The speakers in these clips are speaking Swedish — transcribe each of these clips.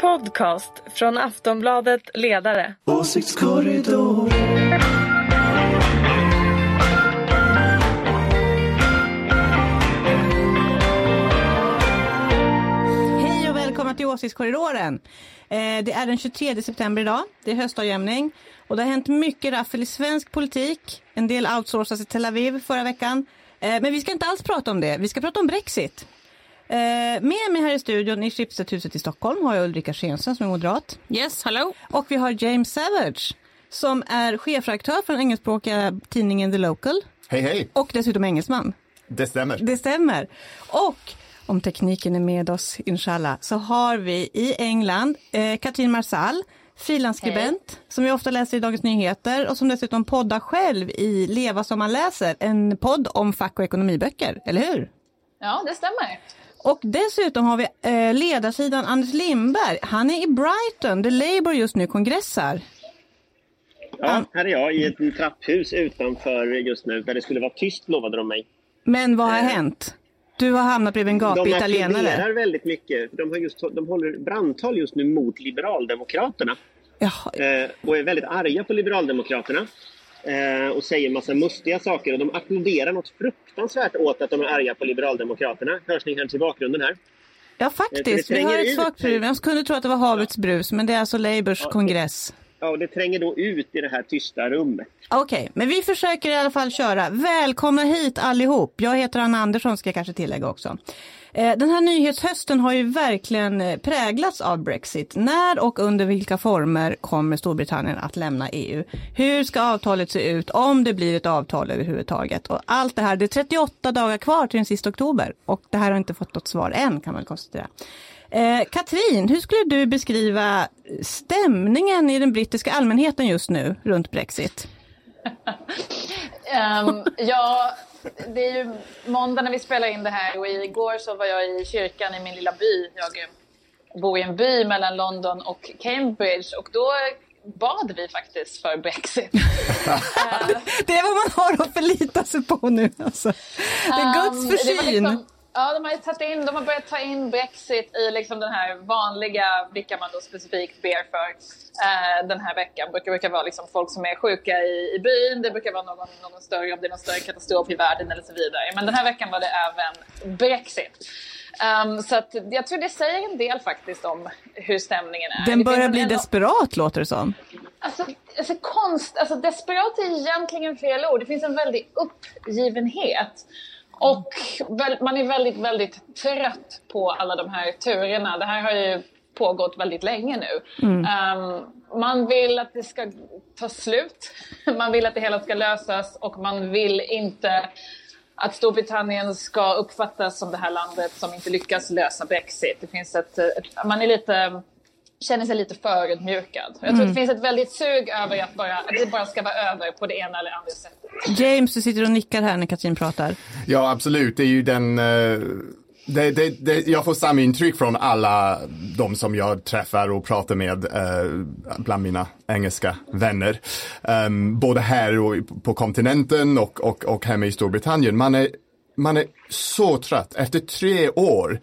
podcast från Aftonbladet Ledare. Åsiktskorridor. Hej och välkomna till Åsiktskorridoren. Eh, det är den 23 september idag. Det är höstavjämning och det har hänt mycket raffel i svensk politik. En del outsourcas i Tel Aviv förra veckan. Eh, men vi ska inte alls prata om det. Vi ska prata om Brexit. Eh, med mig här i studion i Schibstedhuset i Stockholm har jag Ulrika Schenström som är moderat. Yes, hallå. Och vi har James Savage som är chefredaktör för den engelskspråkiga tidningen The Local Hej, hej. och dessutom engelsman. Det stämmer. Det stämmer. Och om tekniken är med oss, inshallah, så har vi i England eh, Katrin Marsall, frilansskribent som vi ofta läser i Dagens Nyheter och som dessutom poddar själv i Leva som man läser, en podd om fack och ekonomiböcker, eller hur? Ja, det stämmer. Och dessutom har vi eh, ledarsidan Anders Lindberg. Han är i Brighton, där Labour just nu kongressar. Ja, här är jag i ett trapphus utanför just nu där det skulle vara tyst lovade de mig. Men vad har hänt? Du har hamnat bredvid en gapig De italienare. applåderar väldigt mycket. De, har just, de håller brandtal just nu mot Liberaldemokraterna eh, och är väldigt arga på Liberaldemokraterna eh, och säger massa mustiga saker. Och de applåderar något fruktansvärt åt att de är arga på Liberaldemokraterna. Hörs ni kanske i bakgrunden här? Ja faktiskt, det vi har tränger ett svagt brus. Jag kunde tro att det var havets brus men det är alltså Labours kongress. Ja, och det tränger då ut i det här tysta rummet. Okej, men vi försöker i alla fall köra. Välkomna hit allihop. Jag heter Anna Andersson ska jag kanske tillägga också. Eh, den här nyhetshösten har ju verkligen eh, präglats av Brexit. När och under vilka former kommer Storbritannien att lämna EU? Hur ska avtalet se ut om det blir ett avtal överhuvudtaget? Och allt det här, det är 38 dagar kvar till den sista oktober och det här har inte fått något svar än kan man konstatera. Eh, Katrin, hur skulle du beskriva stämningen i den brittiska allmänheten just nu runt Brexit? Ehm, ja, det är ju måndag när vi spelar in det här och igår så var jag i kyrkan i min lilla by. Jag bor i en by mellan London och Cambridge och då bad vi faktiskt för Brexit. Det är vad man har att förlita sig på nu. Alltså. Det är Guds Um, det var försyn. liksom- Ja, de har, tagit in, de har börjat ta in Brexit i liksom den här vanliga, vilka man då specifikt ber för eh, den här veckan. Det brukar, brukar vara liksom folk som är sjuka i, i byn, det brukar vara någon, någon större, om det är någon större katastrof i världen eller så vidare. Men den här veckan var det även Brexit. Um, så att jag tror det säger en del faktiskt om hur stämningen är. Den börjar bli desperat låter det som. Alltså, alltså konst, alltså desperat är egentligen fel ord. Det finns en väldig uppgivenhet. Och man är väldigt, väldigt trött på alla de här turerna. Det här har ju pågått väldigt länge nu. Ehm, man vill att det ska ta slut. Man vill att det hela ska lösas och man vill inte att Storbritannien ska uppfattas som det här landet som inte lyckas lösa Brexit. Det finns ett, ett man är lite känner sig lite förödmjukad. Jag tror det finns ett väldigt sug över att, bara, att det bara ska vara över på det ena eller andra sättet. James, du sitter och nickar här när Katrin pratar. Ja, absolut. Det är ju den... eh, Det, det, det, jag får samma intryck från alla de som jag träffar och pratar med eh, bland mina engelska vänner. Ehm, både här och på kontinenten och, och, och hemma i Storbritannien. Man är, man är så trött efter tre år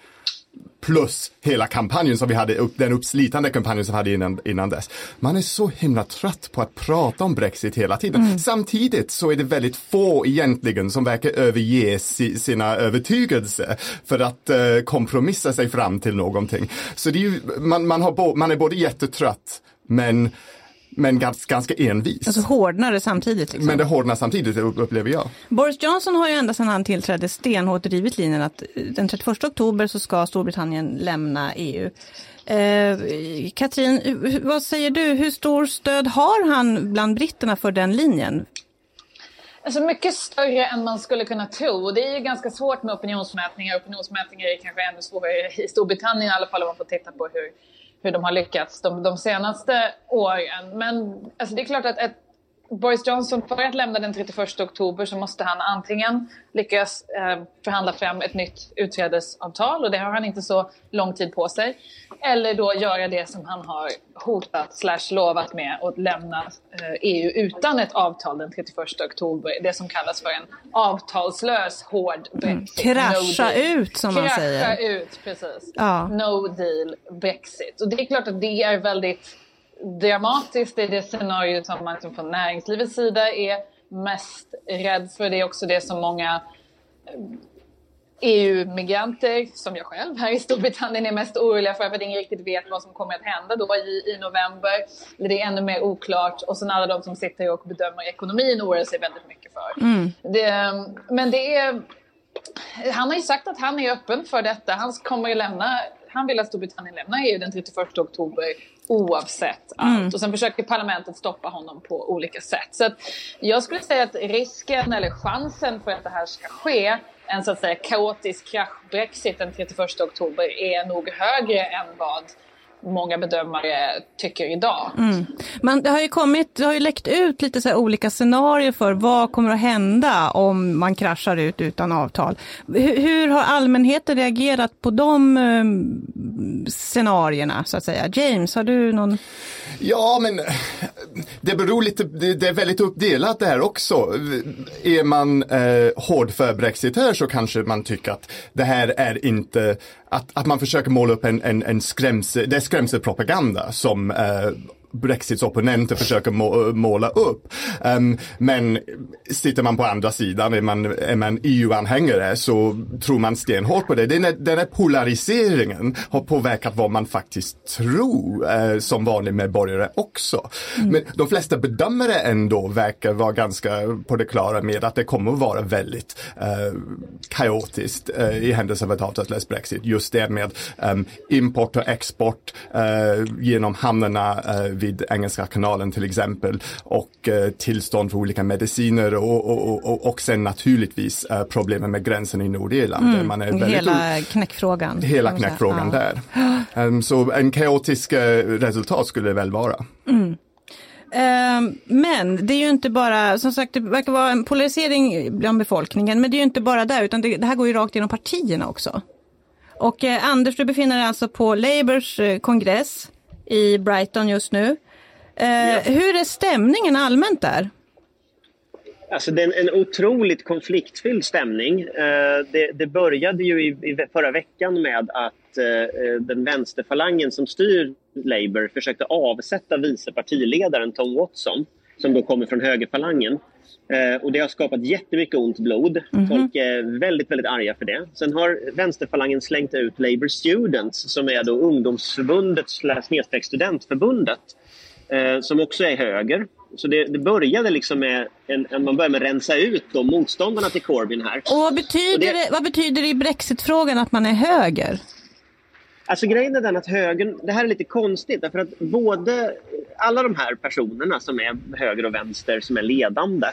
plus hela kampanjen som vi hade, upp, den uppslitande kampanjen som vi hade innan, innan dess. Man är så himla trött på att prata om Brexit hela tiden. Samtidigt så är det väldigt få egentligen som verkar överge si, sina övertygelser för att eh, kompromissa sig fram till någonting. Så det är ju, man, man, har bo, man är både jättetrött men, men ganska, ganska envis. Alltså hårdnar det samtidigt. Liksom. men det hårdnar samtidigt upp- upplever jag. Boris Johnson har ju ända sedan han tillträdde stenhårt drivit linjen att eh, den 31 oktober så ska Storbritannien lämna EU. Eh, Katrin, vad säger du? Hur stor stöd har han bland britterna för den linjen? Alltså mycket större än man skulle kunna tro. Det är ju ganska svårt med opinionsmätningar. Opinionsmätningar är kanske ännu svårare i Storbritannien i alla fall om man får titta på hur, hur de har lyckats de, de senaste åren. Men alltså, det är klart att ett, Boris Johnson, för att lämna den 31 oktober så måste han antingen lyckas eh, förhandla fram ett nytt utträdesavtal och det har han inte så lång tid på sig. Eller då göra det som han har hotat slash lovat med och lämna eh, EU utan ett avtal den 31 oktober. Det som kallas för en avtalslös hård Brexit. Mm. Krascha no ut som man Krascha säger. Krascha ut, precis. Ja. No deal Brexit. Och det är klart att det är väldigt dramatiskt. Är det scenario som man liksom från näringslivets sida är mest rädd för. Det är också det som många EU-migranter, som jag själv här i Storbritannien, är mest oroliga för, för att ingen riktigt vet vad som kommer att hända då i, i november. Det är ännu mer oklart. Och sen alla de som sitter och bedömer ekonomin oroar sig väldigt mycket för. Mm. Det, men det är... Han har ju sagt att han är öppen för detta. Han kommer att lämna han vill att Storbritannien lämnar EU den 31 oktober oavsett allt. Mm. Och sen försöker parlamentet stoppa honom på olika sätt. Så jag skulle säga att risken eller chansen för att det här ska ske, en så att säga kaotisk krasch-brexit den 31 oktober, är nog högre än vad många bedömare tycker idag. Mm. Men det har ju kommit, det har ju läckt ut lite så olika scenarier för vad kommer att hända om man kraschar ut utan avtal. Hur, hur har allmänheten reagerat på de um, scenarierna så att säga? James, har du någon? Ja, men det beror lite, det är väldigt uppdelat det här också. Är man eh, hård för Brexit här så kanske man tycker att det här är inte, att, att man försöker måla upp en, en, en skrämsel, det är skrämselpropaganda som eh, Brexits opponenter försöker måla upp. Um, men sitter man på andra sidan, är man, är man EU-anhängare så tror man stenhårt på det. Den, är, den här polariseringen har påverkat vad man faktiskt tror uh, som vanlig medborgare också. Mm. Men de flesta bedömare ändå verkar vara ganska på det klara med att det kommer att vara väldigt uh, kaotiskt uh, i händelse av ett avtalslöst Brexit. Just det med um, import och export genom hamnarna vid Engelska kanalen till exempel och eh, tillstånd för olika mediciner och, och, och, och sen naturligtvis eh, problemen med gränsen i Nordirland. Mm, man är hela knäckfrågan. Hela knäckfrågan ja. där. Um, så en kaotisk uh, resultat skulle det väl vara. Mm. Uh, men det är ju inte bara, som sagt det verkar vara en polarisering bland befolkningen, men det är ju inte bara där utan det, det här går ju rakt genom partierna också. Och eh, Anders, du befinner dig alltså på Labours eh, kongress i Brighton just nu. Eh, ja. Hur är stämningen allmänt där? Alltså det är en otroligt konfliktfylld stämning. Eh, det, det, började ju i, i, förra veckan med att eh, den vänsterfalangen som styr Labour försökte avsätta vice partiledaren Tom Watson som då kommer från högerfalangen. Eh, och det har skapat jättemycket ont blod. Mm -hmm. Folk är väldigt, väldigt arga för det. Sen har vänsterfalangen slängt ut Labour Students som är då ungdomsförbundet snedstreck studentförbundet eh, som också är höger. Så det, det började liksom med en, man började med att rensa ut de motståndarna till Corbyn här. Och vad betyder, och det, det, vad betyder det i Brexitfrågan att man är höger? Alltså grejen är den att högern, det här är lite konstigt därför att både alla de här personerna som är höger och vänster som är ledande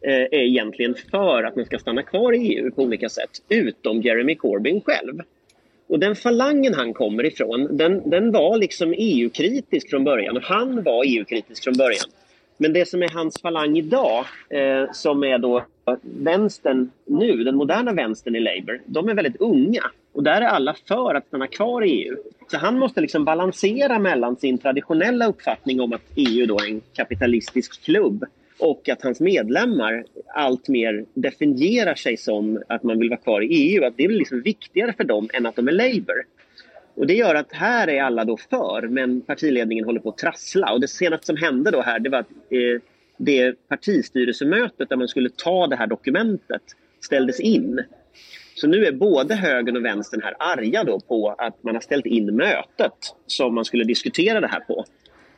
eh, är egentligen för att man ska stanna kvar i EU på olika sätt, utom Jeremy Corbyn själv. Och den falangen han kommer ifrån, den, den var liksom EU-kritisk från början och han var EU-kritisk från början. Men det som är hans falang idag, eh, som är då vänstern nu, den moderna vänstern i Labour, de är väldigt unga. Och där är alla för att stanna kvar i EU. Så han måste liksom balansera mellan sin traditionella uppfattning om att EU då är en kapitalistisk klubb och att hans medlemmar alltmer definierar sig som att man vill vara kvar i EU. Att det är liksom viktigare för dem än att de är Labour. Och det gör att här är alla då för, men partiledningen håller på att trassla. Och det senaste som hände då här, det var att eh, det partistyrelsemötet där man skulle ta det här dokumentet ställdes in. Så nu är både högern och vänstern här arga då på att man har ställt in mötet som man skulle diskutera det här på.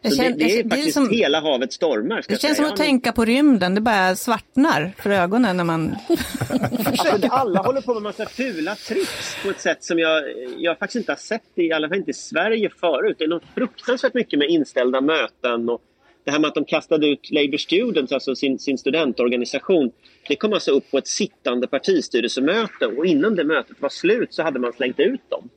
Så känner, det, det, är det, faktiskt som, hela havet stormar. Det känns säga. som att tänka på rymden, det bara svartnar för ögonen när man alltså, Alla håller på med massa fula tricks på ett sätt som jag, jag faktiskt inte har sett, i alla fall inte i Sverige förut. Det är något fruktansvärt mycket med inställda möten och det här med att de kastade ut Labour Students, alltså sin, sin studentorganisation, det kom alltså upp på ett sittande partistyrelsemöte och innan det mötet var slut så hade man slängt ut dem.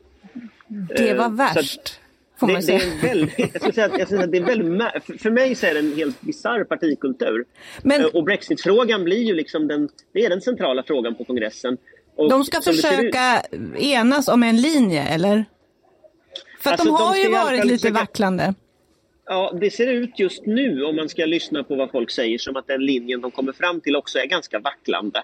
Det var eh, värst. får man det, det säga. är väldigt, jag skulle säga att, jag skulle säga att det är väldigt, mä- för- mig så är det en helt bisarr partikultur. Men Eh, Och Brexitfrågan blir ju liksom den, det är den centrala frågan på kongressen. Och de ska ut- försöka enas om en linje, eller? För Alltså, de de har ska ju varit lite försöka- vacklande. Ja, det ser ut just nu, om man ska lyssna på vad folk säger, som att den linjen de kommer fram till också är ganska vacklande.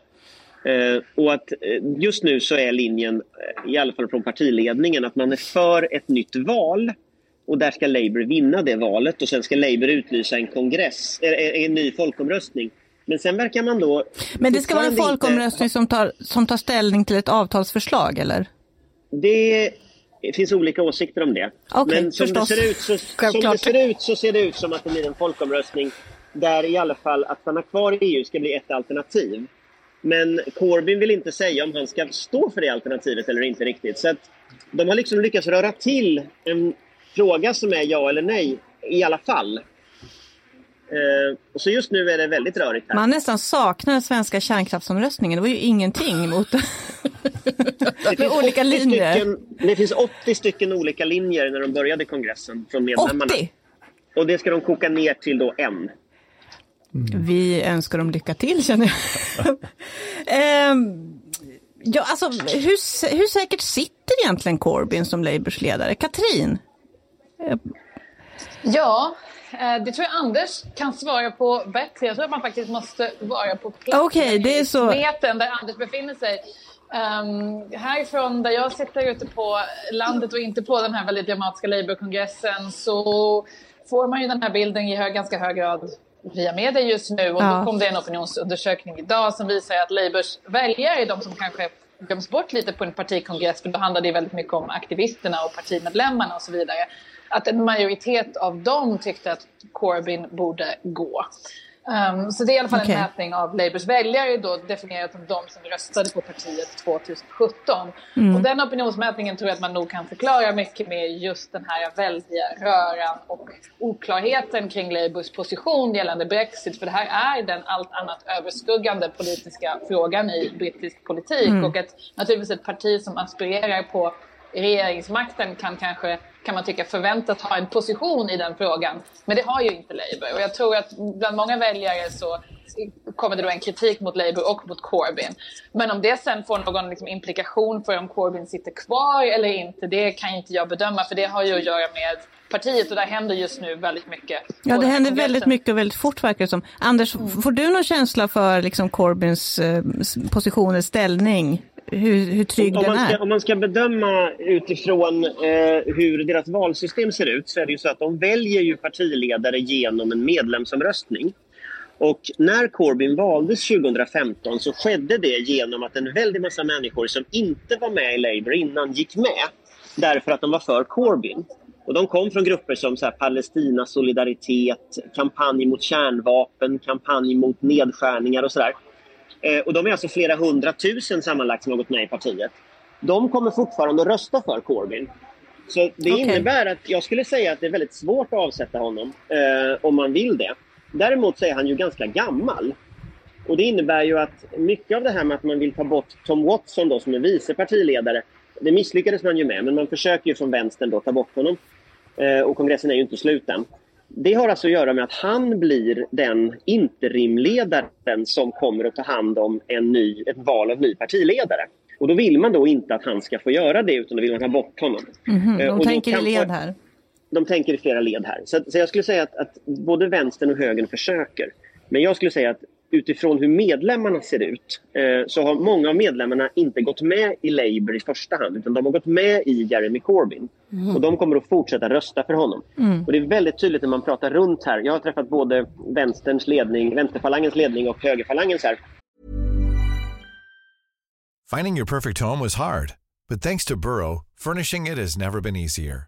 Eh, och att eh, just nu så är linjen, eh, i alla fall från partiledningen, att man är för ett nytt val. Och där ska Labour vinna det valet och sen ska Labour utlysa en kongress, eh, en ny folkomröstning. Men sen verkar man då... Men det ska vara en fortfarande inte- folkomröstning som tar, som tar ställning till ett avtalsförslag, eller? Det finns olika åsikter om det. Okej, Men som det, ser ut så, som det ser ut så ser det ut som att det blir en folkomröstning där i alla fall att stanna kvar i EU ska bli ett alternativ. Men Corbyn vill inte säga om han ska stå för det alternativet eller inte riktigt. Så att de har liksom lyckats röra till en fråga som är ja eller nej i alla fall. Eh, och så just nu är det väldigt rörigt här. Man nästan saknar den svenska kärnkraftsomröstningen. Det var ju ingenting mot Det med olika 80 linjer. Stycken, det finns 80 stycken olika linjer när de började kongressen från medlemmarna. 80! Och det ska de koka ner till då en. Vi önskar dem lycka till känner jag. Ehm, ja, alltså, hur, hur säkert sitter egentligen Corbyn som Labours ledare? Katrin? Ja, eh, det tror jag Anders kan svara på bättre. Jag tror att man faktiskt måste vara på plats Okej, det är i så. där Anders befinner sig. Um, härifrån där jag sitter ute på landet och inte på den här väldigt dramatiska Labour-kongressen så får man ju den här bilden i hög, ganska hög grad via media just nu. Och Ja. då kom det en opinionsundersökning idag som visar att Labours väljare är de som kanske glöms bort lite på en partikongress för då handlar det väldigt mycket om aktivisterna och partimedlemmarna och så vidare. Att en majoritet av dem tyckte att Corbyn borde gå. Um, så det är i alla fall Okej. en mätning av Labours väljare då definierat som de som röstade på partiet 2017. Mm. Och den opinionsmätningen tror jag att man nog kan förklara mycket med just den här väldiga röran och oklarheten kring Labours position gällande Brexit. För det här är den allt annat överskuggande politiska frågan i brittisk politik. Mm. Och ett, naturligtvis ett parti som aspirerar på regeringsmakten kan kanske kan man tycka förväntas ha en position i den frågan. Men det har ju inte Labour. Och jag tror att bland många väljare så kommer det då en kritik mot Labour och mot Corbyn. Men om det sen får någon liksom implikation för om Corbyn sitter kvar eller inte, det kan inte jag bedöma. För det har ju att göra med partiet och där händer just nu väldigt mycket. Ja, det händer väldigt mycket och väldigt fort verkar det som. Anders, får du någon känsla för liksom Corbyns eh, position eller ställning? Hur, hur trygg Om den man, ska, är? om man ska bedöma utifrån eh, hur deras valsystem ser ut så är det ju så att de väljer ju partiledare genom en medlemsomröstning. Och när Corbyn valdes 2015 så skedde det genom att en väldig massa människor som inte var med i Labour innan gick med därför att de var för Corbyn. Och de kom från grupper som så här Palestina solidaritet, kampanj mot kärnvapen, kampanj mot nedskärningar och sådär. Eh, och de är alltså flera hundratusen sammanlagt som har gått med i partiet. De kommer fortfarande att rösta för Corbyn. Så det Okej. innebär att jag skulle säga att det är väldigt svårt att avsätta honom eh, om man vill det. Däremot så är han ju ganska gammal. Och det innebär ju att mycket av det här med att man vill ta bort Tom Watson då, som är vice partiledare, det misslyckades man ju med, men man försöker ju från vänstern då ta bort honom. Eh, och kongressen är ju inte slut än. Det har alltså att göra med att han blir den interimledaren som kommer att ta hand om en ny, ett val av ny partiledare. Och då vill man då inte att han ska få göra det utan då vill man ta bort honom. Mhm, Eh, de och tänker i led här. de tänker i flera led här. Så, så jag skulle säga att, att både vänstern och högern försöker. Men jag skulle säga att utifrån hur medlemmarna ser ut eh, så har många av medlemmarna inte gått med i Labour i första hand utan de har gått med i Jeremy Corbyn. Och de kommer att fortsätta rösta för honom. Och det är väldigt tydligt när man pratar runt här. Jag har träffat både vänsterns ledning, vänsterfalangens ledning och högerfalangens här. Finding your perfect home was hard, but thanks to Burrow, furnishing it has never been easier.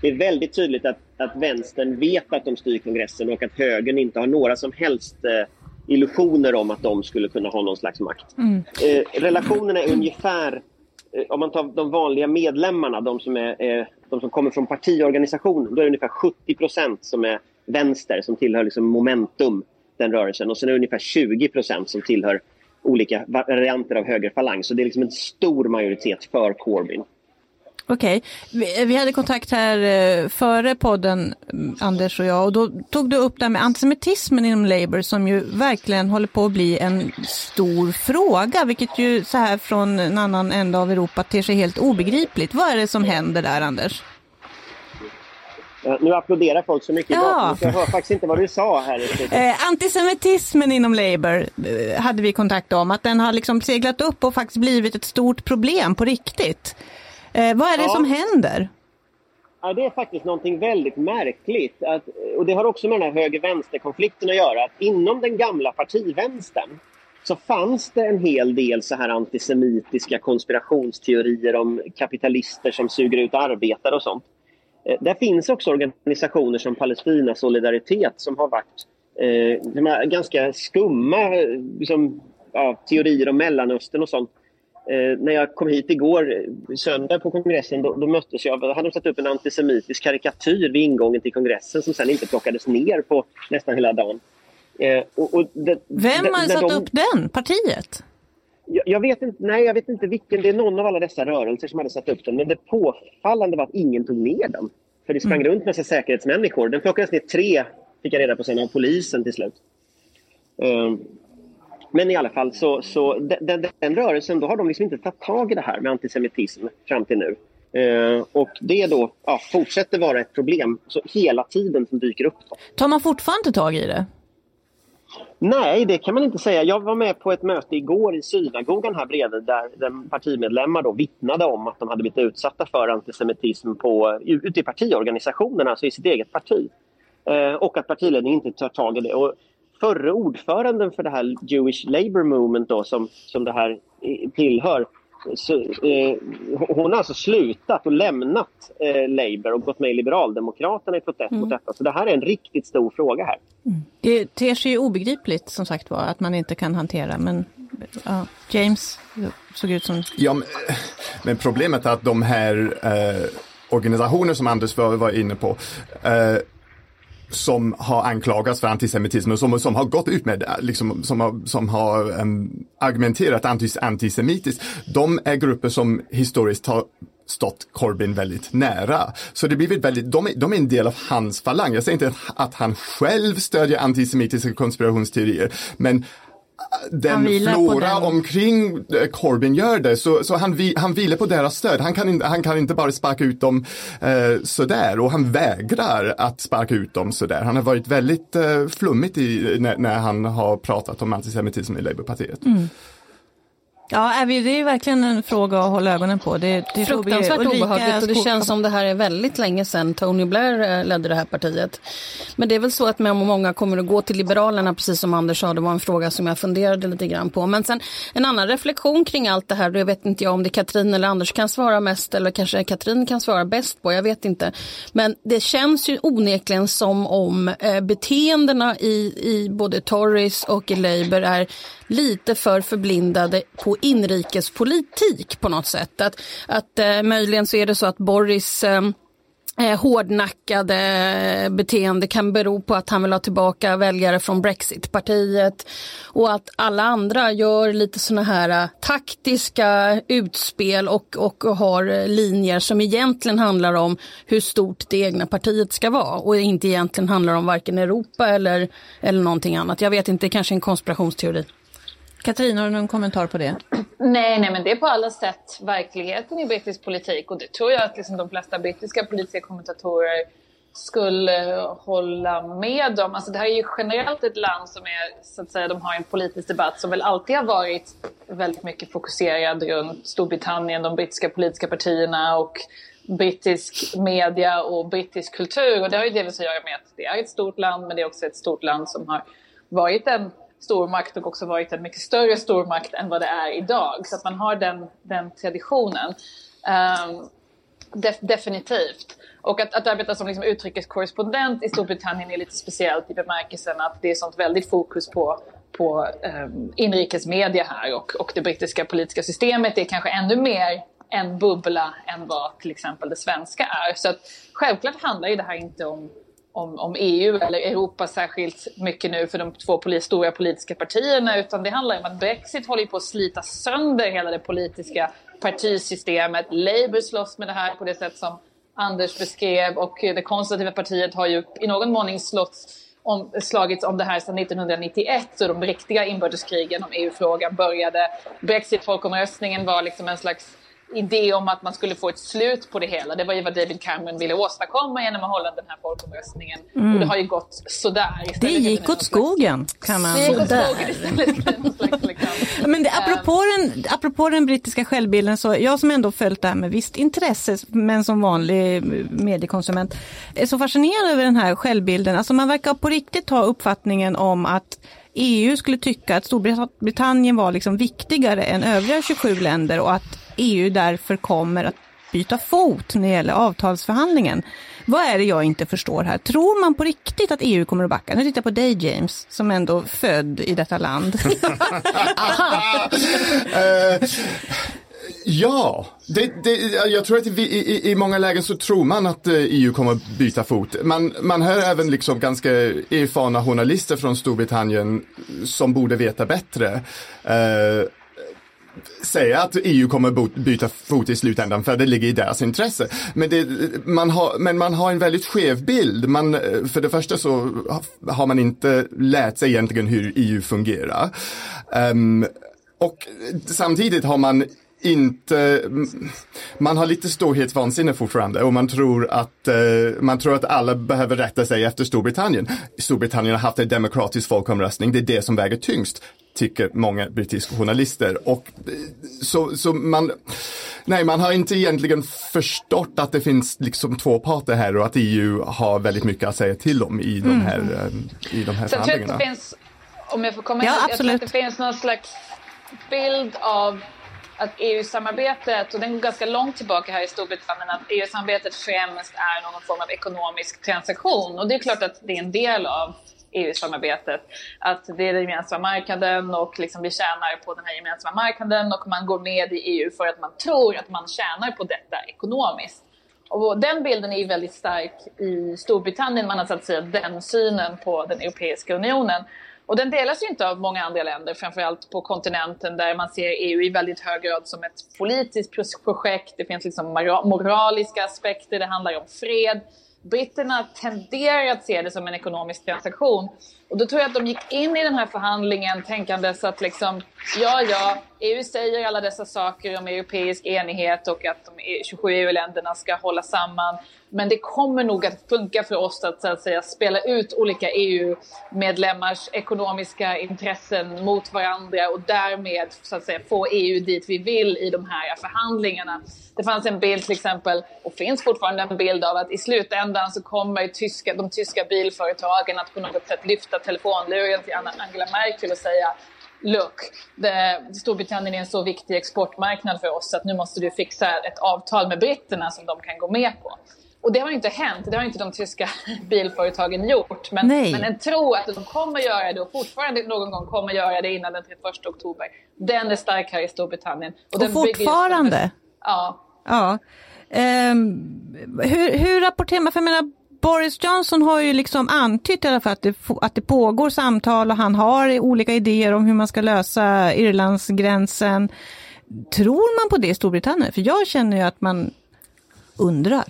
Det är väldigt tydligt att, att vänstern vet att de styr kongressen och att högern inte har några som helst eh, illusioner om att de skulle kunna ha någon slags makt. Eh, relationerna är ungefär, eh, om man tar de vanliga medlemmarna, de som, är, eh, de som kommer från partiorganisationen, då är det ungefär 70 procent som är vänster, som tillhör liksom momentum, den rörelsen. Och sen är det ungefär 20 procent som tillhör olika varianter av högerfalang. Så det är liksom en stor majoritet för Corbyn. Okej, vi, vi hade kontakt här eh, före podden, mm, Anders och jag, och då tog du upp det här med antisemitismen inom Labour som ju verkligen håller på att bli en stor fråga, vilket ju så här från en annan ända av Europa ter sig helt obegripligt. Vad är det som händer där, Anders? Eh, Nu applåderar folk så mycket Ja. så jag hör faktiskt inte vad du sa här. Eh, antisemitismen inom Labour eh, hade vi kontakt om, att den har liksom seglat upp och faktiskt blivit ett stort problem på riktigt. Eh, vad är det Ja. som händer? Ja, det är faktiskt någonting väldigt märkligt. Att, och det har också med den här höger-vänster-konflikten att göra. Att inom den gamla partivänstern så fanns det en hel del så här antisemitiska konspirationsteorier om kapitalister som suger ut arbetare och sånt. Eh, Där finns också organisationer som Palestina Solidaritet som har varit eh, ganska skumma eh, liksom, ja, teorier om Mellanöstern och sånt. Eh, när jag kom hit igår, eh, söndag på kongressen, då, då möttes jag, då hade de satt upp en antisemitisk karikatyr vid ingången till kongressen som sen inte plockades ner på nästan hela dagen. Eh, och, och det- Vem har satt de- upp den? Partiet? jag, jag, vet inte, nej, jag vet inte vilken. Det är någon av alla dessa rörelser som hade satt upp den. Men det påfallande var att ingen tog ner den. För det sprang runt massa säkerhetsmänniskor. Den plockades ner tre, fick jag reda på sen, av polisen till slut. Ehm, men i alla fall, så, så den, den, rörelsen, då har de liksom inte tagit tag i det här med antisemitism fram till nu. Ehm, och det då ja, fortsätter vara ett problem så hela tiden som dyker upp. Då. Tar man fortfarande tag i det? Nej, det kan man inte säga. Jag var med på ett möte igår i synagogan här bredvid där, där partimedlemmar då vittnade om att de hade blivit utsatta för antisemitism på, ute i partiorganisationerna, alltså i sitt eget parti. Eh, och att partiledningen inte tar tag i det. Och förre ordföranden för det här Jewish Labour Movement då, som, som det här tillhör, så, eh, hon har alltså slutat och lämnat eh, Labour och gått med i Liberaldemokraterna i protest mot detta. Så det här är en riktigt stor fråga här. Det ter sig ju obegripligt som sagt var att man inte kan hantera men ja, James såg ut som... Ja, men, men problemet är att de här eh, organisationer som Anders var, var inne på eh, som har anklagats för antisemitism och som, som har gått ut med, liksom, som har, som har um, argumenterat antis, antisemitiskt, de är grupper som historiskt har stått Corbyn väldigt nära. Så det blir väldigt, de är, de är en del av hans falang. Jag säger inte att han själv stödjer antisemitiska konspirationsteorier, men den flora den. omkring eh, Corbyn gör det, så, så han, vi, han vilar på deras stöd. Han kan, han kan inte bara sparka ut dem eh, sådär och han vägrar att sparka ut dem sådär. Han har varit väldigt eh, flummigt i, när, när han har pratat om antisemitism i Labourpartiet. Mm. Ja, är det är verkligen en fråga att hålla ögonen på. Det, det Fruktansvärt Ulrika obehagligt och det känns som det här är väldigt länge sedan Tony Blair eh, ledde det här partiet. Men det är väl så att många kommer att gå till Liberalerna, precis som Anders sa, det var en fråga som jag funderade lite grann på. Men sen en annan reflektion kring allt det här, jag vet inte jag om det Katrin eller Anders kan svara mest eller kanske Katrin kan svara bäst på, jag vet inte. Men det känns ju onekligen som om eh, beteendena i, i både Tories och i Labour är lite för förblindade på inrikespolitik på något sätt. Att, att eh, möjligen så är det så att Boris eh, eh, hårdnackade beteende kan bero på att han vill ha tillbaka väljare från Brexitpartiet och att alla andra gör lite sådana här eh, taktiska utspel och, och har linjer som egentligen handlar om hur stort det egna partiet ska vara och inte egentligen handlar om varken Europa eller, eller någonting annat. Jag vet inte, det kanske är en konspirationsteori. Katrin, har du någon kommentar på det? Nej, nej, men det är på alla sätt verkligheten i brittisk politik och det tror jag att liksom de flesta brittiska politiska kommentatorer skulle eh, hålla med om. Alltså det här är ju generellt ett land som är, så att säga, de har en politisk debatt som väl alltid har varit väldigt mycket fokuserad runt Storbritannien, de brittiska politiska partierna och brittisk media och brittisk kultur. Och det har ju delvis att göra med att det är ett stort land, men det är också ett stort land som har varit en stormakt och också varit en mycket större stormakt än vad det är idag. Så att man har den, den traditionen. Um, Def definitivt. Och att, att arbeta som liksom utrikeskorrespondent i Storbritannien är lite speciellt i bemärkelsen att det är sånt väldigt fokus på, på um, inrikesmedia här och, och det brittiska politiska systemet är kanske ännu mer en bubbla än vad till exempel det svenska är. Så att, självklart handlar ju det här inte om om, om, EU eller Europa särskilt mycket nu för de två polis, stora politiska partierna utan det handlar om att Brexit håller på att slita sönder hela det politiska partisystemet. Labour slåss med det här på det sätt som Anders beskrev och det konservativa partiet har ju i någon mån slått om, slagits om det här sedan 1991 och de riktiga inbördeskrigen om EU-frågan började. Brexit-folkomröstningen var liksom en slags idé om att man skulle få ett slut på det hela. Det var ju vad David Cameron ville åstadkomma genom att hålla den här folkomröstningen. Mm. Och det har ju gått sådär. Det gick åt skogen kan man säga. Men det, apropå, den, apropå den brittiska självbilden, så jag som ändå följt det här med visst intresse, men som vanlig mediekonsument, är så fascinerad över den här självbilden. Alltså man verkar på riktigt ha uppfattningen om att EU skulle tycka att Storbritannien var liksom viktigare än övriga 27 länder och att EU därför kommer att byta fot när det gäller avtalsförhandlingen. Vad är det jag inte förstår här? Tror man på riktigt att EU kommer att backa? Nu tittar jag på dig James, som ändå född i detta land. uh, ja, det, det, jag tror att vi, i, i, många lägen så tror man att EU eh, e kommer att byta fot. Man, man hör även liksom ganska erfarna journalister från Storbritannien som borde veta bättre. Uh, säga att EU kommer byta fot i slutändan för det ligger i deras intresse. Men, det, man, har, men man har en väldigt skev bild. Man, för det första så har man inte lärt sig egentligen hur EU fungerar. Um, och samtidigt har man inte, man har lite storhetsvansinne fortfarande och man tror att, eh, man tror att alla behöver rätta sig efter Storbritannien. Storbritannien har haft en demokratisk folkomröstning, det är det som väger tyngst tycker många brittiska journalister. Och så, så man, nej, man har inte egentligen förstått att det finns liksom två parter här och att EU har väldigt mycket att säga till om i de här, mm. i de här så förhandlingarna. Jag tror att det finns, om jag får komma ja, jag tror att det finns någon slags bild av att EU-samarbetet, och den går ganska långt tillbaka här i Storbritannien, att EU-samarbetet främst är någon form av ekonomisk transaktion. Och det är klart att det är en del av EU-samarbetet. Att det är den gemensamma marknaden och liksom vi tjänar på den här gemensamma marknaden och man går med i EU för att man tror att man tjänar på detta ekonomiskt. Och den bilden är väldigt stark i Storbritannien. Man har så att säga den synen på den Europeiska unionen. Och den delas ju inte av många andra länder, framförallt på kontinenten där man ser EU i väldigt hög grad som ett politiskt projekt. Det finns liksom moraliska aspekter, det handlar om fred britterna tenderar att se det som en ekonomisk transaktion. Och då tror jag att de gick in i den här förhandlingen tänkandes att liksom, ja, ja, EU säger alla dessa saker om europeisk enighet och att de e 27 EU-länderna ska hålla samman. Men det kommer nog att funka för oss att, så att säga, spela ut olika EU-medlemmars ekonomiska intressen mot varandra och därmed så att säga, få EU dit vi vill i de här förhandlingarna. Det fanns en bild till exempel, och finns fortfarande en bild av att i slutändan så kommer tyska, de tyska bilföretagen att på något sätt lyfta telefonluren till Angela Merkel och säga Look, det, Storbritannien är en så viktig exportmarknad för oss att nu måste du fixa ett avtal med britterna som de kan gå med på. Och det har inte hänt, det har inte de tyska bilföretagen gjort. Men, men en tro att de kommer göra det och fortfarande någon gång kommer göra det innan den 31 oktober, den är stark här i Storbritannien. Och, och fortfarande? ja. ja. Um, hur, hur rapporterar man? För jag menar, Boris Johnson har ju liksom antytt i alla fall att det, att det pågår samtal och han har olika idéer om hur man ska lösa Irlandsgränsen. Tror man på det i Storbritannien? För jag känner ju att man undrar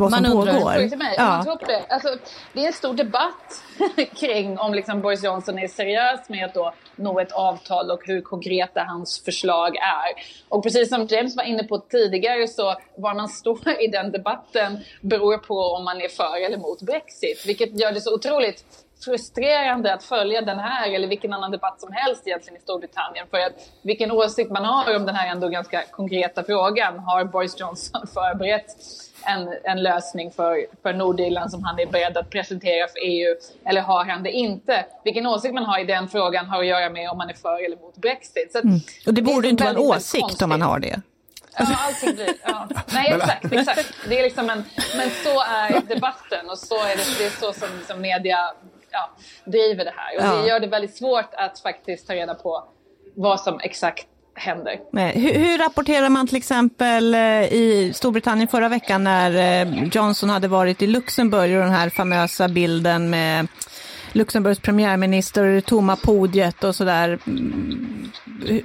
vad man som undrar. pågår. Till mig, ja. man det. Alltså, det är en stor debatt kring om liksom Boris Johnson är seriös med att då nå ett avtal och hur konkreta hans förslag är. Och precis som James var inne på tidigare så var man står i den debatten beror på om man är för eller emot Brexit. Vilket gör det så otroligt frustrerande att följa den här eller vilken annan debatt som helst egentligen i Storbritannien. För att vilken åsikt man har om den här ändå ganska konkreta frågan. Har Boris Johnson förberett en, en lösning för, för Nordirland som han är beredd att presentera för EU eller har han det inte? Vilken åsikt man har i den frågan har att göra med om man är för eller emot Brexit. Mm. Och det borde det inte vara en åsikt om man har det. Ja, allting blir... Ja. Nej, exakt, exakt. Det är liksom en, men så är debatten och så är det, det är så som, som media ja, driver det här. Och Ja. det gör det väldigt svårt att faktiskt ta reda på vad som exakt händer. Hur, hur rapporterar man till exempel eh, i Storbritannien förra veckan när eh, Johnson hade varit i Luxemburg och den här famösa bilden med Luxemburgs premiärminister och det tomma podiet och sådär. Mm,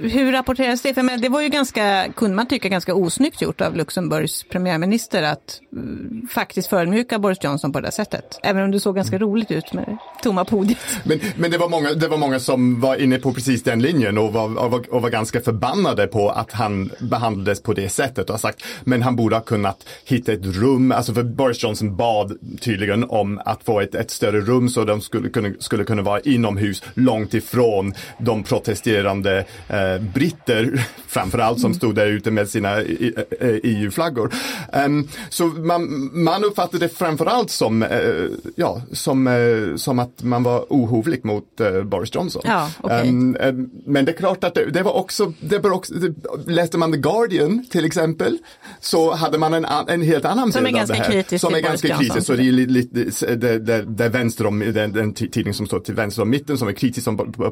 hur rapporteras det? För men det var ju ganska, kunde man tycka, ganska osnyggt gjort av Luxemburgs premiärminister att mm, faktiskt förödmjuka Boris Johnson på det sättet. Även om det såg ganska roligt ut med det tomma podiet. Men, men det, var många, det var många som var inne på precis den linjen och var, och var, och var ganska förbannade på att han behandlades på det sättet och har sagt men han borde ha kunnat hitta ett rum, alltså för Boris Johnson bad tydligen om att få ett, ett större rum så de skulle kunna, skulle kunna vara inomhus långt ifrån de protesterande eh, britter framförallt som stod där ute med sina EU-flaggor. Ehm, så man, man uppfattade det framförallt som, eh, ja, som, eh, som att man var ohovlig mot eh, Boris Johnson. Ja, okej. Ehm, eh, men det är klart att det, det var också, det var också det, läste man The Guardian till exempel så hade man en, en helt annan Som är bild av ganska det här. kritisk Som är ganska kritisk. Så det är li- lite, det, det, det är vänster om, den, den tidning som står till vänster om mitten som är kritisk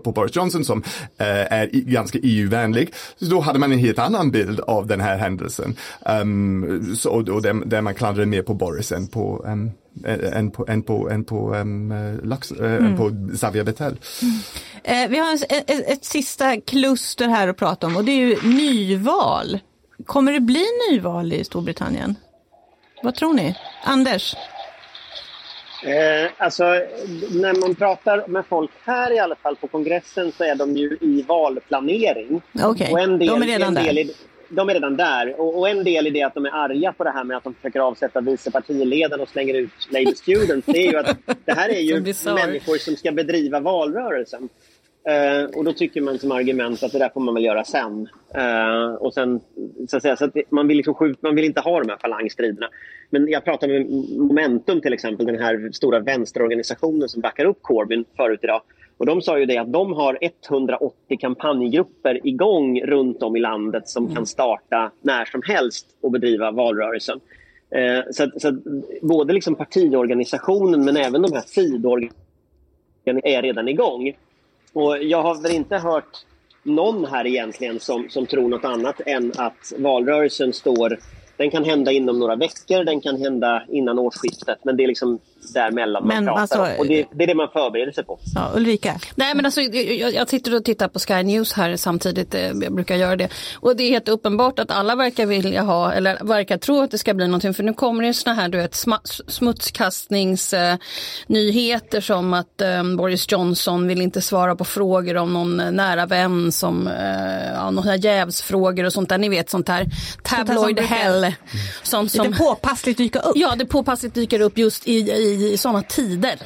på, Boris Johnson som eh, är ganska EU-vänlig. Då hade man en helt annan bild av den här händelsen. Um, så, och där, där man klandrade mer på Boris än på um, än på, än på, än på, um, Lux, eh, än på Xavier Bettel. Eh, vi har ett, ett, ett sista kluster här att prata om och det är ju nyval. Kommer det bli nyval i Storbritannien? Vad tror ni? Anders? Eh, alltså, när man pratar med folk här i alla fall på kongressen så är de ju i valplanering. Okej, Och en del, de är redan där. I, de är redan där. Och, och en del i det att de är arga på det här med att de försöker avsätta vice partiledaren och slänger ut Labour Students, det är ju att det här är ju människor som ska bedriva valrörelsen. Eh, och då tycker man som argument att det där får man väl göra sen. Eh, och sen så att säga, så att man, vill liksom skjut, man vill inte ha de här falangstriderna. Men jag pratade med Momentum till exempel, den här stora vänsterorganisationen som backar upp Corbyn förut idag. Och de sa ju det att de har 180 kampanjgrupper igång runt om i landet som kan starta när som helst och bedriva valrörelsen. Eh, så att, så att både liksom partiorganisationen men även de här sidorganisationerna är redan igång. Och jag har väl inte hört någon här egentligen som, som tror något annat än att valrörelsen står... Den kan hända inom några veckor, den kan hända innan årsskiftet, men det är liksom däremellan Men man pratar alltså- om. Och det, det är det man förbereder sig på. Ja, Ulrika? Nej men alltså jag, jag sitter och tittar på Sky News här samtidigt, eh, jag brukar göra det. Och det är helt uppenbart att alla verkar vilja ha, eller verkar tro att det ska bli någonting. För nu kommer det såna här du vet, smutskastningsnyheter nyheter som att eh, Boris Johnson vill inte svara på frågor om någon eh, nära vän som, eh, ja, några jävsfrågor och sånt där. Ni vet sånt här tabloid brukar- hell. Som, som, Lite påpassligt dyka upp. ja, det påpassligt dyker upp just i, i, i sådana tider.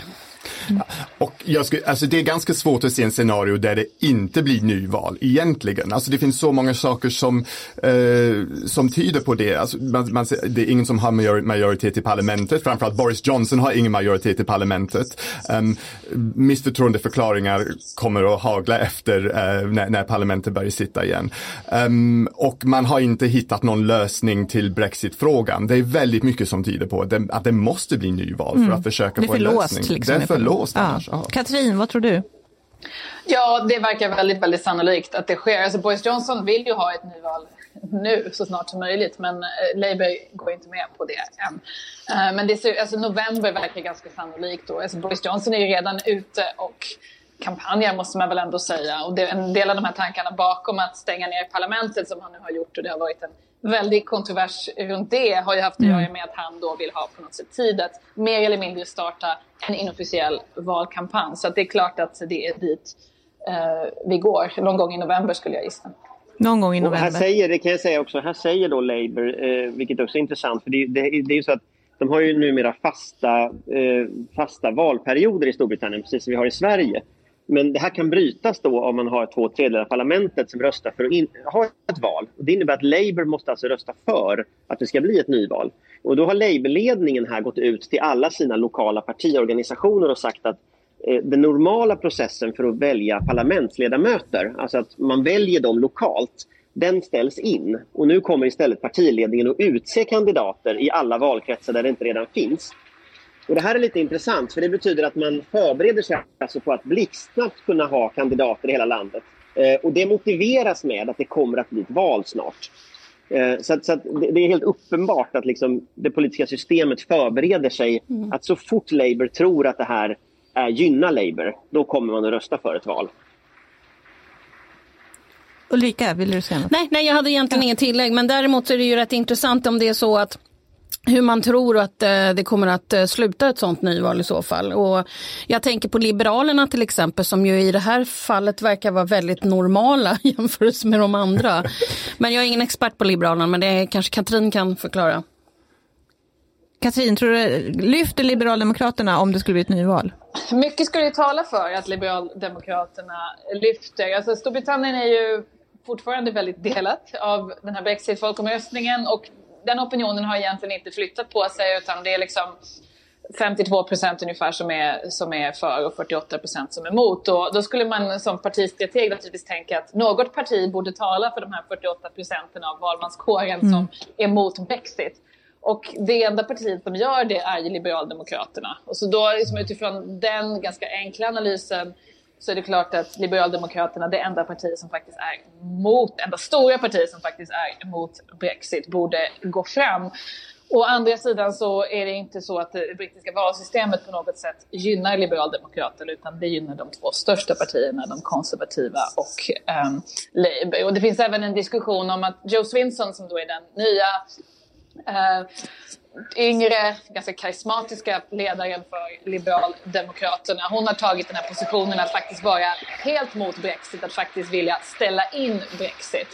Och jag skulle, alltså det är ganska svårt att se en scenario där det inte blir nyval egentligen. Alltså det finns så många saker som, eh, som tyder på det. Alltså man, man, det är ingen som har major, majoritet i parlamentet. Framförallt Boris Johnson har ingen majoritet i parlamentet. Um, missförtroendeförklaringar kommer att hagla efter eh, när, när parlamentet börjar sitta igen. Ehm, och man har inte hittat någon lösning till Brexit-frågan. Det är väldigt mycket som tyder på att det, att det måste bli nyval för att försöka få en lösning. Liksom, det är för låst ja. annars. Ja. Katrin, vad tror du? Ja, det verkar väldigt, väldigt sannolikt att det sker. Alltså Boris Johnson vill ju ha ett nyval nu så snart som möjligt, men eh, Labour går inte med på det än. Eh, men det ser, alltså, november verkar ganska sannolikt då. Alltså, Boris Johnson är ju redan ute och kampanjar måste man väl ändå säga. Och det, en del av de här tankarna bakom att stänga ner parlamentet som han nu har gjort och det har varit en väldig kontrovers runt det har ju haft att göra med att han då vill ha på något sätt tid att mer eller mindre starta en inofficiell valkampanj. Så att det är klart att det är dit eh, vi går. Någon gång i november skulle jag gissa. Någon gång i Och här november. säger, det kan jag säga också, här säger då Labour, eh, vilket också är intressant, för det, det, det är ju så att de har ju numera fasta, eh, fasta valperioder i Storbritannien, precis som vi har i Sverige. Men det här kan brytas då om man har två tredjedelar av parlamentet som röstar för att in, ha ett val. Och det innebär att Labour måste alltså rösta för att det ska bli ett nyval. Och då har Labourledningen här gått ut till alla sina lokala partiorganisationer och sagt att eh, den normala processen för att välja parlamentsledamöter, alltså att man väljer dem lokalt, den ställs in. Och nu kommer istället partiledningen att utse kandidater i alla valkretsar där det inte redan finns. Och Det här är lite intressant för det betyder att man förbereder sig alltså på att blixtsnabbt kunna ha kandidater i hela landet. Eh, och det motiveras med att det kommer att bli ett val snart. Eh, så, att, så att det är helt uppenbart att liksom det politiska systemet förbereder sig mm. att så fort Labour tror att det här är, gynnar Labour, då kommer man att rösta för ett val. Ulrika, vill du säga något? Nej, nej, jag hade egentligen ja. inget tillägg, men däremot är det ju rätt intressant om det är så att hur man tror att eh, det kommer att eh, sluta ett sånt nyval i så fall. Och jag tänker på Liberalerna till exempel som ju i det här fallet verkar vara väldigt normala jämfört med de andra. Men jag är ingen expert på Liberalerna men det kanske Katrin kan förklara. Katrin, tror du lyfter Liberaldemokraterna om det skulle bli ett nyval? Mycket skulle ju tala för att Liberaldemokraterna lyfter. Alltså Storbritannien är ju fortfarande väldigt delat av den här Brexit-folkomröstningen och den opinionen har egentligen inte flyttat på sig utan det är liksom 52 procent ungefär som är, som är för och 48 procent som är emot. Och då skulle man som partistrateg naturligtvis tänka att något parti borde tala för de här 48 procenten av valmanskåren mm. som är emot Brexit. Och det enda partiet som gör det är ju Liberaldemokraterna. Och så då liksom utifrån den ganska enkla analysen så är det klart att Liberaldemokraterna, det enda parti som faktiskt är mot, enda stora partiet som faktiskt är emot Brexit, borde gå fram. Å andra sidan så är det inte så att det brittiska valsystemet på något sätt gynnar Liberaldemokraterna utan det gynnar de två största partierna, de konservativa och um, Labour. Och det finns även en diskussion om att Joe Swinson som då är den nya uh, yngre, ganska karismatiska ledaren för Liberaldemokraterna. Hon har tagit den här positionen att faktiskt vara helt mot Brexit, att faktiskt vilja ställa in Brexit.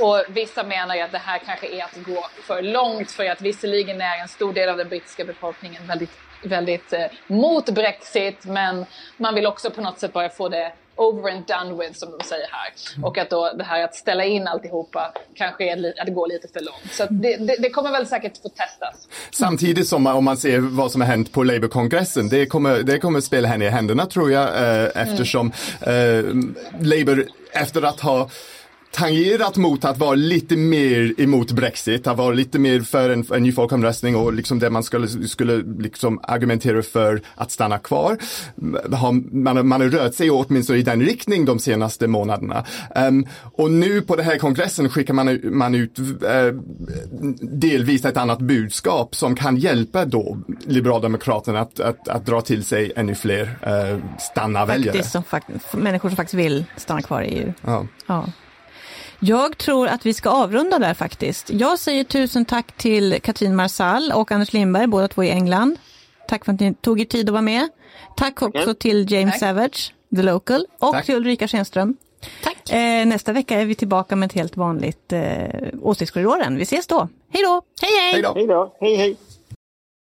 Och vissa menar ju att det här kanske är att gå för långt för att visserligen är en stor del av den brittiska befolkningen väldigt, väldigt eh, mot Brexit men man vill också på något sätt bara få det over and done with som de säger här. Mm. Och att då det här att ställa in alltihopa kanske är, att det går lite för långt. Så det, det, det, kommer väl säkert få testas. Samtidigt som om man ser vad som har hänt på Labour-kongressen, det kommer, det kommer spela henne i händerna tror jag eh, eftersom mm. eh, Labour efter att ha tangerat mot att vara lite mer emot Brexit, att vara lite mer för en, en ny folkomröstning och liksom det man skulle, skulle liksom argumentera för att stanna kvar. Man, man har rört sig åtminstone i den riktning de senaste månaderna. Um, och nu på den här kongressen skickar man, man ut uh, delvis ett annat budskap som kan hjälpa då Liberaldemokraterna att, att, att dra till sig ännu fler uh, stanna-väljare. Människor som faktiskt vill stanna kvar i EU. Ja. ja. Jag tror att vi ska avrunda där faktiskt. Jag säger tusen tack till Katrin Marsall och Anders Lindberg, båda två i England. Tack för att ni tog er tid att vara med. Tack också mm. till James tack. Savage, The Local, och tack. till Ulrika Schenström. Tack. Eh, nästa vecka är vi tillbaka med ett helt vanligt eh, Åsiktskorridoren. Vi ses då. Hej då! Hej hej! Hej då! Hej hej!